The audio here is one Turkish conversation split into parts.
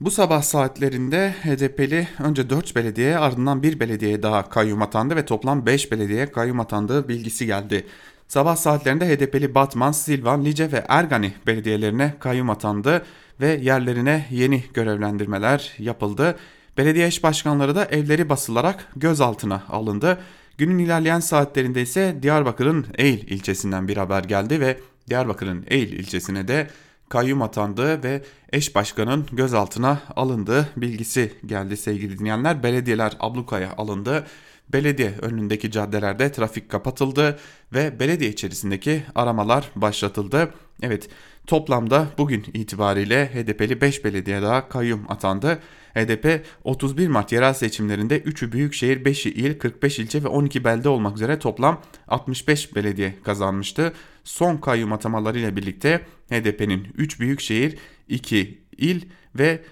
Bu sabah saatlerinde HDP'li önce 4 belediye ardından bir belediye daha kayyum atandı ve toplam 5 belediye kayyum atandığı bilgisi geldi. Sabah saatlerinde HDP'li Batman, Silvan, Lice ve Ergani belediyelerine kayyum atandı ve yerlerine yeni görevlendirmeler yapıldı. Belediye eş başkanları da evleri basılarak gözaltına alındı. Günün ilerleyen saatlerinde ise Diyarbakır'ın Eğil ilçesinden bir haber geldi ve Diyarbakır'ın Eğil ilçesine de kayyum atandığı ve eş başkanın gözaltına alındığı bilgisi geldi sevgili dinleyenler. Belediyeler ablukaya alındı. Belediye önündeki caddelerde trafik kapatıldı ve belediye içerisindeki aramalar başlatıldı. Evet toplamda bugün itibariyle HDP'li 5 belediye daha kayyum atandı. HDP 31 Mart yerel seçimlerinde 3'ü büyükşehir, 5'i il, 45 ilçe ve 12 belde olmak üzere toplam 65 belediye kazanmıştı. Son kayyum atamalarıyla birlikte HDP'nin 3 büyükşehir, 2 il ve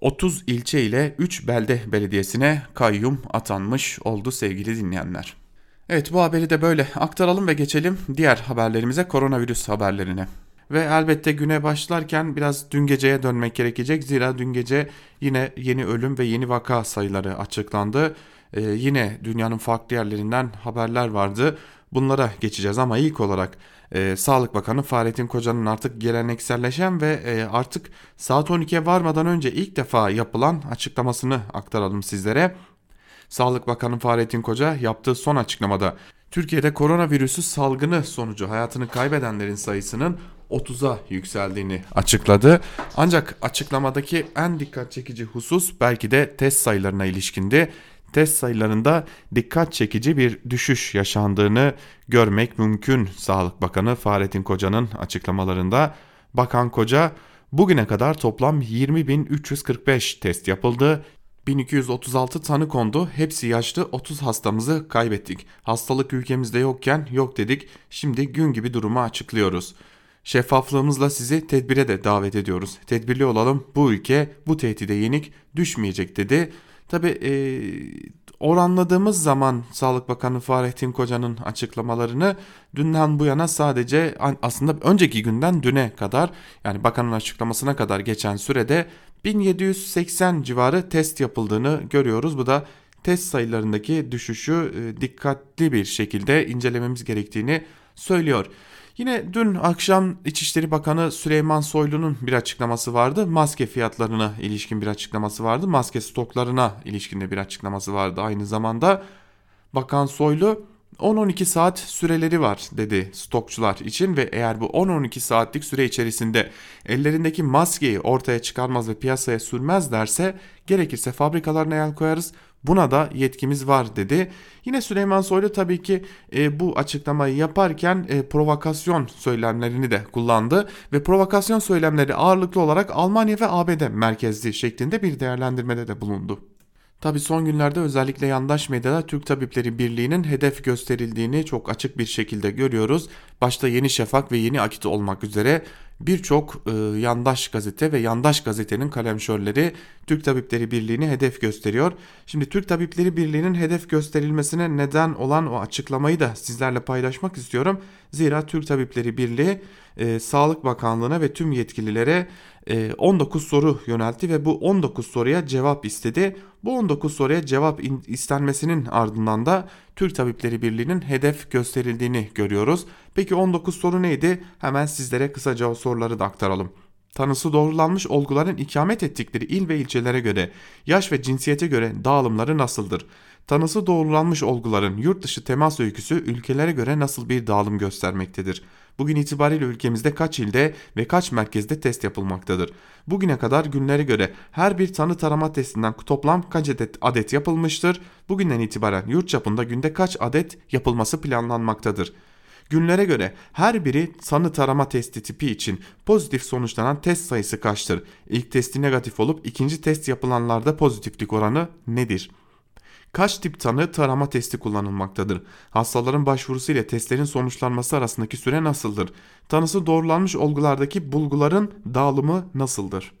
30 ilçe ile 3 belde belediyesine kayyum atanmış oldu sevgili dinleyenler. Evet bu haberi de böyle aktaralım ve geçelim diğer haberlerimize koronavirüs haberlerine. Ve elbette güne başlarken biraz dün geceye dönmek gerekecek. Zira dün gece yine yeni ölüm ve yeni vaka sayıları açıklandı. Ee, yine dünyanın farklı yerlerinden haberler vardı. Bunlara geçeceğiz ama ilk olarak e, Sağlık Bakanı Fahrettin Koca'nın artık gelenekselleşen ve e, artık saat 12'ye varmadan önce ilk defa yapılan açıklamasını aktaralım sizlere. Sağlık Bakanı Fahrettin Koca yaptığı son açıklamada Türkiye'de koronavirüsü salgını sonucu hayatını kaybedenlerin sayısının 30'a yükseldiğini açıkladı. Ancak açıklamadaki en dikkat çekici husus belki de test sayılarına ilişkindi. Test sayılarında dikkat çekici bir düşüş yaşandığını görmek mümkün. Sağlık Bakanı Fahrettin Koca'nın açıklamalarında Bakan Koca bugüne kadar toplam 20.345 test yapıldı. 1236 tanı kondu. Hepsi yaşlı 30 hastamızı kaybettik. Hastalık ülkemizde yokken yok dedik. Şimdi gün gibi durumu açıklıyoruz. Şeffaflığımızla sizi tedbire de davet ediyoruz. Tedbirli olalım. Bu ülke bu tehdide yenik düşmeyecek dedi. Tabi e, oranladığımız zaman Sağlık Bakanı Fahrettin Koca'nın açıklamalarını dünden bu yana sadece aslında önceki günden düne kadar yani bakanın açıklamasına kadar geçen sürede 1780 civarı test yapıldığını görüyoruz. Bu da test sayılarındaki düşüşü e, dikkatli bir şekilde incelememiz gerektiğini söylüyor. Yine dün akşam İçişleri Bakanı Süleyman Soylu'nun bir açıklaması vardı. Maske fiyatlarına ilişkin bir açıklaması vardı. Maske stoklarına ilişkin de bir açıklaması vardı aynı zamanda. Bakan Soylu 10-12 saat süreleri var dedi stokçular için ve eğer bu 10-12 saatlik süre içerisinde ellerindeki maskeyi ortaya çıkarmaz ve piyasaya sürmezlerse gerekirse fabrikalarına el koyarız Buna da yetkimiz var dedi. Yine Süleyman Soylu tabii ki e, bu açıklamayı yaparken e, provokasyon söylemlerini de kullandı ve provokasyon söylemleri ağırlıklı olarak Almanya ve ABD merkezli şeklinde bir değerlendirmede de bulundu. Tabi son günlerde özellikle yandaş medyada Türk Tabipleri Birliği'nin hedef gösterildiğini çok açık bir şekilde görüyoruz. Başta Yeni Şafak ve Yeni Akit olmak üzere birçok e, yandaş gazete ve yandaş gazetenin kalemşörleri Türk Tabipleri Birliği'ni hedef gösteriyor. Şimdi Türk Tabipleri Birliği'nin hedef gösterilmesine neden olan o açıklamayı da sizlerle paylaşmak istiyorum. Zira Türk Tabipleri Birliği e, Sağlık Bakanlığı'na ve tüm yetkililere 19 e, soru yöneltti ve bu 19 soruya cevap istedi. Bu 19 soruya cevap istenmesinin ardından da Türk Tabipleri Birliği'nin hedef gösterildiğini görüyoruz. Peki 19 soru neydi? Hemen sizlere kısaca o soruları da aktaralım. Tanısı doğrulanmış olguların ikamet ettikleri il ve ilçelere göre yaş ve cinsiyete göre dağılımları nasıldır? Tanısı doğrulanmış olguların yurt dışı temas öyküsü ülkelere göre nasıl bir dağılım göstermektedir? Bugün itibariyle ülkemizde kaç ilde ve kaç merkezde test yapılmaktadır? Bugüne kadar günlere göre her bir tanı tarama testinden toplam kaç adet, adet yapılmıştır? Bugünden itibaren yurt çapında günde kaç adet yapılması planlanmaktadır? Günlere göre her biri tanı tarama testi tipi için pozitif sonuçlanan test sayısı kaçtır? İlk testi negatif olup ikinci test yapılanlarda pozitiflik oranı nedir? Kaç tip tanı tarama testi kullanılmaktadır? Hastaların başvurusu ile testlerin sonuçlanması arasındaki süre nasıldır? Tanısı doğrulanmış olgulardaki bulguların dağılımı nasıldır?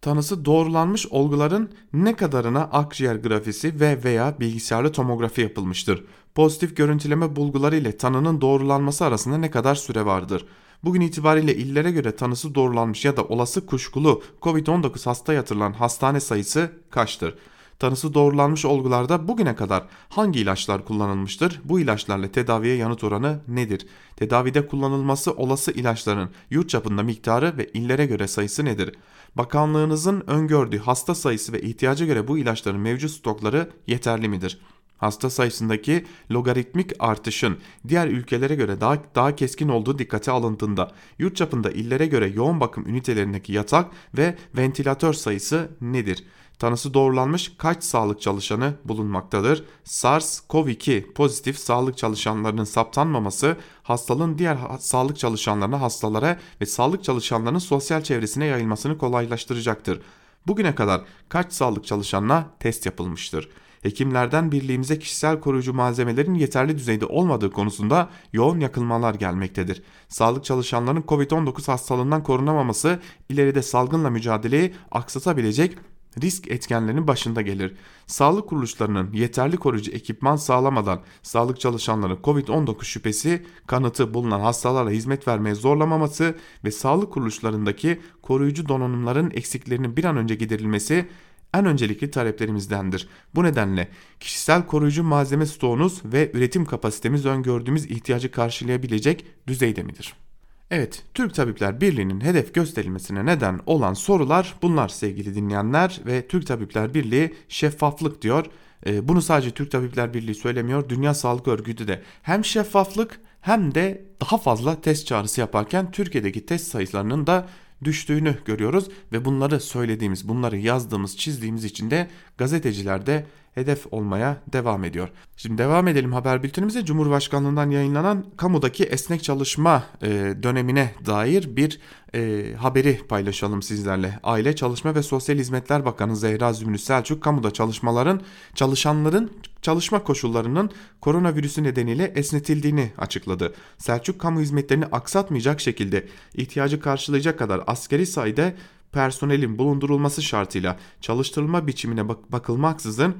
Tanısı doğrulanmış olguların ne kadarına akciğer grafisi ve veya bilgisayarlı tomografi yapılmıştır? Pozitif görüntüleme bulguları ile tanının doğrulanması arasında ne kadar süre vardır? Bugün itibariyle illere göre tanısı doğrulanmış ya da olası kuşkulu COVID-19 hasta yatırılan hastane sayısı kaçtır? Tanısı doğrulanmış olgularda bugüne kadar hangi ilaçlar kullanılmıştır? Bu ilaçlarla tedaviye yanıt oranı nedir? Tedavide kullanılması olası ilaçların yurt çapında miktarı ve illere göre sayısı nedir? Bakanlığınızın öngördüğü hasta sayısı ve ihtiyaca göre bu ilaçların mevcut stokları yeterli midir? Hasta sayısındaki logaritmik artışın diğer ülkelere göre daha, daha keskin olduğu dikkate alındığında yurt çapında illere göre yoğun bakım ünitelerindeki yatak ve ventilatör sayısı nedir? Tanısı doğrulanmış kaç sağlık çalışanı bulunmaktadır? SARS-CoV-2 pozitif sağlık çalışanlarının saptanmaması hastalığın diğer sağlık çalışanlarına, hastalara ve sağlık çalışanlarının sosyal çevresine yayılmasını kolaylaştıracaktır. Bugüne kadar kaç sağlık çalışanına test yapılmıştır? Hekimlerden birliğimize kişisel koruyucu malzemelerin yeterli düzeyde olmadığı konusunda yoğun yakılmalar gelmektedir. Sağlık çalışanlarının COVID-19 hastalığından korunamaması ileride salgınla mücadeleyi aksatabilecek risk etkenlerinin başında gelir. Sağlık kuruluşlarının yeterli koruyucu ekipman sağlamadan sağlık çalışanları COVID-19 şüphesi kanıtı bulunan hastalara hizmet vermeye zorlamaması ve sağlık kuruluşlarındaki koruyucu donanımların eksiklerinin bir an önce giderilmesi en öncelikli taleplerimizdendir. Bu nedenle kişisel koruyucu malzeme stoğunuz ve üretim kapasitemiz öngördüğümüz ihtiyacı karşılayabilecek düzeyde midir? Evet, Türk Tabipler Birliği'nin hedef gösterilmesine neden olan sorular bunlar sevgili dinleyenler ve Türk Tabipler Birliği şeffaflık diyor. Ee, bunu sadece Türk Tabipler Birliği söylemiyor, Dünya Sağlık Örgütü de hem şeffaflık hem de daha fazla test çağrısı yaparken Türkiye'deki test sayılarının da düştüğünü görüyoruz ve bunları söylediğimiz, bunları yazdığımız, çizdiğimiz için de gazeteciler de hedef olmaya devam ediyor. Şimdi devam edelim haber bültenimize. Cumhurbaşkanlığından yayınlanan kamudaki esnek çalışma e, dönemine dair bir e, haberi paylaşalım sizlerle. Aile Çalışma ve Sosyal Hizmetler Bakanı Zehra Zümrüt Selçuk kamuda çalışmaların çalışanların çalışma koşullarının koronavirüsü nedeniyle esnetildiğini açıkladı. Selçuk kamu hizmetlerini aksatmayacak şekilde ihtiyacı karşılayacak kadar askeri sayıda personelin bulundurulması şartıyla çalıştırılma biçimine bak bakılmaksızın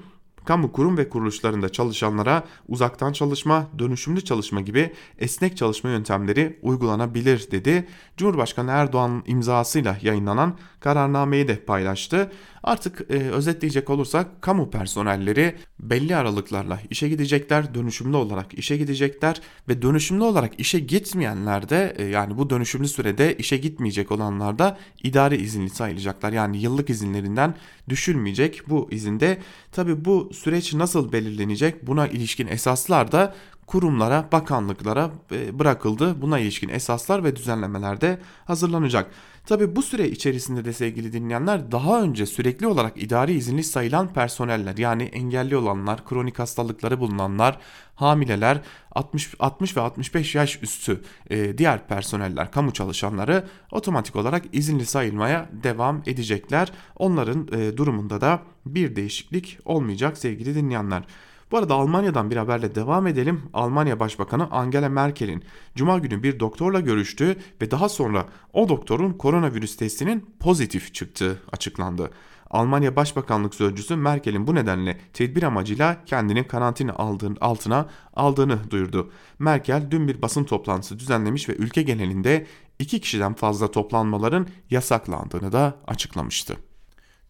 kamu kurum ve kuruluşlarında çalışanlara uzaktan çalışma, dönüşümlü çalışma gibi esnek çalışma yöntemleri uygulanabilir dedi. Cumhurbaşkanı Erdoğan imzasıyla yayınlanan kararnameyi de paylaştı. Artık e, özetleyecek olursak kamu personelleri belli aralıklarla işe gidecekler, dönüşümlü olarak işe gidecekler ve dönüşümlü olarak işe gitmeyenler de e, yani bu dönüşümlü sürede işe gitmeyecek olanlar da idari izinli sayılacaklar. Yani yıllık izinlerinden düşülmeyecek bu izinde. Tabi bu süreç nasıl belirlenecek buna ilişkin esaslar da kurumlara, bakanlıklara e, bırakıldı. Buna ilişkin esaslar ve düzenlemeler de hazırlanacak. Tabi bu süre içerisinde de sevgili dinleyenler daha önce sürekli olarak idari izinli sayılan personeller yani engelli olanlar, kronik hastalıkları bulunanlar, hamileler, 60, 60 ve 65 yaş üstü e, diğer personeller, kamu çalışanları otomatik olarak izinli sayılmaya devam edecekler. Onların e, durumunda da bir değişiklik olmayacak sevgili dinleyenler. Bu arada Almanya'dan bir haberle devam edelim. Almanya Başbakanı Angela Merkel'in cuma günü bir doktorla görüştüğü ve daha sonra o doktorun koronavirüs testinin pozitif çıktığı açıklandı. Almanya Başbakanlık Sözcüsü Merkel'in bu nedenle tedbir amacıyla kendini karantina aldığın, altına aldığını duyurdu. Merkel dün bir basın toplantısı düzenlemiş ve ülke genelinde iki kişiden fazla toplanmaların yasaklandığını da açıklamıştı.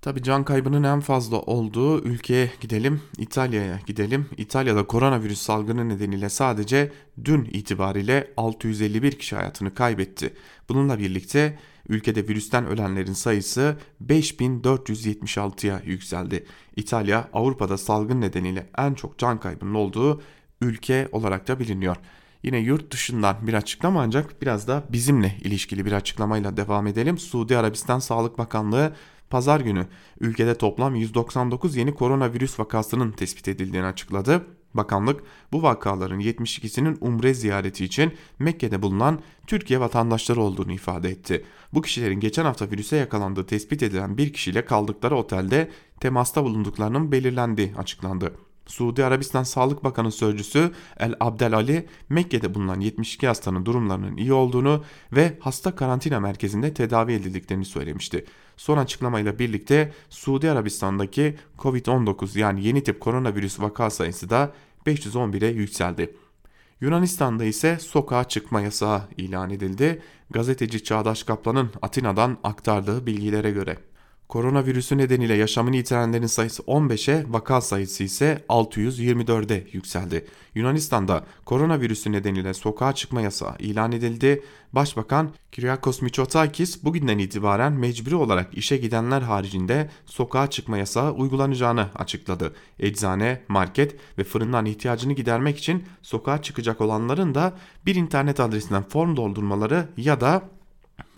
Tabi can kaybının en fazla olduğu ülkeye gidelim, İtalya'ya gidelim. İtalya'da koronavirüs salgını nedeniyle sadece dün itibariyle 651 kişi hayatını kaybetti. Bununla birlikte ülkede virüsten ölenlerin sayısı 5476'ya yükseldi. İtalya Avrupa'da salgın nedeniyle en çok can kaybının olduğu ülke olarak da biliniyor. Yine yurt dışından bir açıklama ancak biraz da bizimle ilişkili bir açıklamayla devam edelim. Suudi Arabistan Sağlık Bakanlığı Pazar günü ülkede toplam 199 yeni koronavirüs vakasının tespit edildiğini açıkladı. Bakanlık bu vakaların 72'sinin umre ziyareti için Mekke'de bulunan Türkiye vatandaşları olduğunu ifade etti. Bu kişilerin geçen hafta virüse yakalandığı tespit edilen bir kişiyle kaldıkları otelde temasta bulunduklarının belirlendiği açıklandı. Suudi Arabistan Sağlık Bakanı Sözcüsü El Abdel Ali Mekke'de bulunan 72 hastanın durumlarının iyi olduğunu ve hasta karantina merkezinde tedavi edildiklerini söylemişti. Son açıklamayla birlikte Suudi Arabistan'daki Covid-19 yani yeni tip koronavirüs vaka sayısı da 511'e yükseldi. Yunanistan'da ise sokağa çıkma yasağı ilan edildi. Gazeteci Çağdaş Kaplan'ın Atina'dan aktardığı bilgilere göre. Koronavirüsü nedeniyle yaşamını yitirenlerin sayısı 15'e, vaka sayısı ise 624'e yükseldi. Yunanistan'da koronavirüsü nedeniyle sokağa çıkma yasağı ilan edildi. Başbakan Kyriakos Mitsotakis bugünden itibaren mecburi olarak işe gidenler haricinde sokağa çıkma yasağı uygulanacağını açıkladı. Eczane, market ve fırından ihtiyacını gidermek için sokağa çıkacak olanların da bir internet adresinden form doldurmaları ya da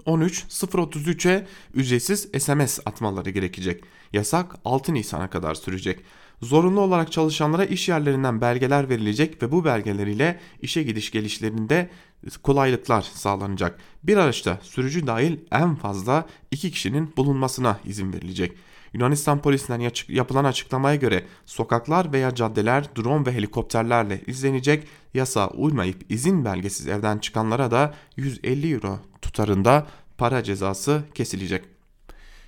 13 033'e ücretsiz SMS atmaları gerekecek. Yasak 6 Nisan'a kadar sürecek. Zorunlu olarak çalışanlara iş yerlerinden belgeler verilecek ve bu belgeler ile işe gidiş gelişlerinde kolaylıklar sağlanacak. Bir araçta sürücü dahil en fazla 2 kişinin bulunmasına izin verilecek. Yunanistan polisinden yapılan açıklamaya göre sokaklar veya caddeler drone ve helikopterlerle izlenecek. Yasa uymayıp izin belgesiz evden çıkanlara da 150 euro tutarında para cezası kesilecek.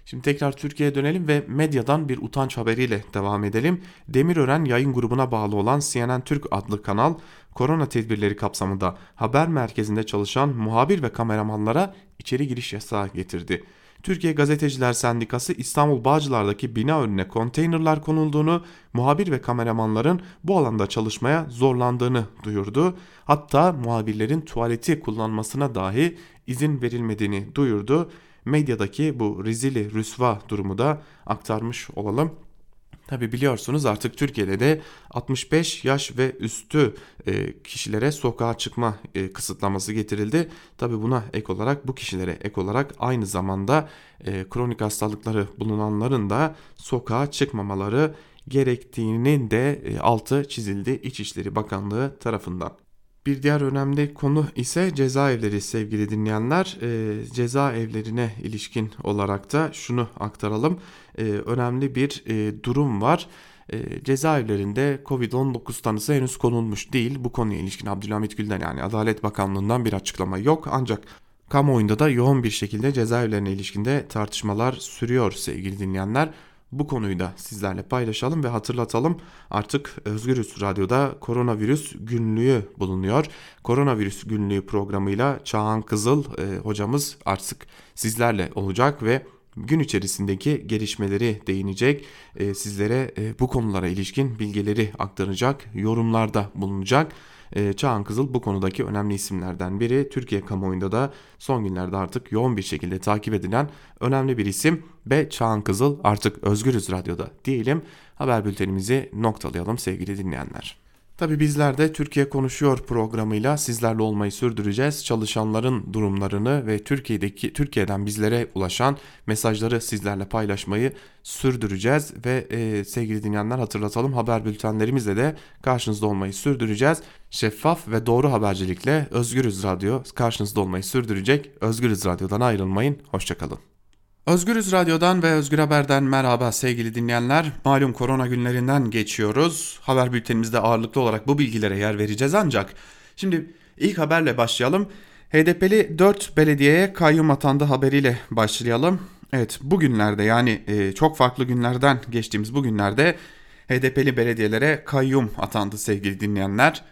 Şimdi tekrar Türkiye'ye dönelim ve medyadan bir utanç haberiyle devam edelim. Demirören yayın grubuna bağlı olan CNN Türk adlı kanal korona tedbirleri kapsamında haber merkezinde çalışan muhabir ve kameramanlara içeri giriş yasağı getirdi. Türkiye Gazeteciler Sendikası İstanbul Bağcılar'daki bina önüne konteynerlar konulduğunu, muhabir ve kameramanların bu alanda çalışmaya zorlandığını duyurdu. Hatta muhabirlerin tuvaleti kullanmasına dahi izin verilmediğini duyurdu. Medyadaki bu rezili rüsva durumu da aktarmış olalım. Tabi biliyorsunuz artık Türkiye'de de 65 yaş ve üstü e, kişilere sokağa çıkma e, kısıtlaması getirildi. Tabi buna ek olarak bu kişilere ek olarak aynı zamanda e, kronik hastalıkları bulunanların da sokağa çıkmamaları gerektiğinin de altı çizildi İçişleri Bakanlığı tarafından. Bir diğer önemli konu ise cezaevleri sevgili dinleyenler. E, cezaevlerine ilişkin olarak da şunu aktaralım. E, önemli bir e, durum var. E, cezaevlerinde Covid-19 tanısı henüz konulmuş değil. Bu konuya ilişkin Abdülhamit Gül'den yani Adalet Bakanlığı'ndan bir açıklama yok. Ancak kamuoyunda da yoğun bir şekilde cezaevlerine ilişkinde tartışmalar sürüyor sevgili dinleyenler. Bu konuyu da sizlerle paylaşalım ve hatırlatalım. Artık Özgürüz Radyo'da koronavirüs günlüğü bulunuyor. Koronavirüs günlüğü programıyla Çağan Kızıl e, hocamız artık sizlerle olacak ve gün içerisindeki gelişmeleri değinecek, e, sizlere e, bu konulara ilişkin bilgileri aktaracak, yorumlarda bulunacak. E, Çağan Kızıl bu konudaki önemli isimlerden biri. Türkiye kamuoyunda da son günlerde artık yoğun bir şekilde takip edilen önemli bir isim ve Çağan Kızıl artık Özgürüz Radyo'da diyelim. Haber bültenimizi noktalayalım sevgili dinleyenler. Tabi bizler de Türkiye Konuşuyor programıyla sizlerle olmayı sürdüreceğiz. Çalışanların durumlarını ve Türkiye'deki Türkiye'den bizlere ulaşan mesajları sizlerle paylaşmayı sürdüreceğiz ve e, sevgili dinleyenler hatırlatalım haber bültenlerimizle de karşınızda olmayı sürdüreceğiz. Şeffaf ve doğru habercilikle Özgürüz Radyo karşınızda olmayı sürdürecek. Özgürüz Radyo'dan ayrılmayın. Hoşçakalın. Özgürüz Radyo'dan ve Özgür Haber'den merhaba sevgili dinleyenler. Malum korona günlerinden geçiyoruz. Haber bültenimizde ağırlıklı olarak bu bilgilere yer vereceğiz ancak şimdi ilk haberle başlayalım. HDP'li 4 belediyeye kayyum atandı haberiyle başlayalım. Evet bugünlerde yani e, çok farklı günlerden geçtiğimiz bu günlerde HDP'li belediyelere kayyum atandı sevgili dinleyenler.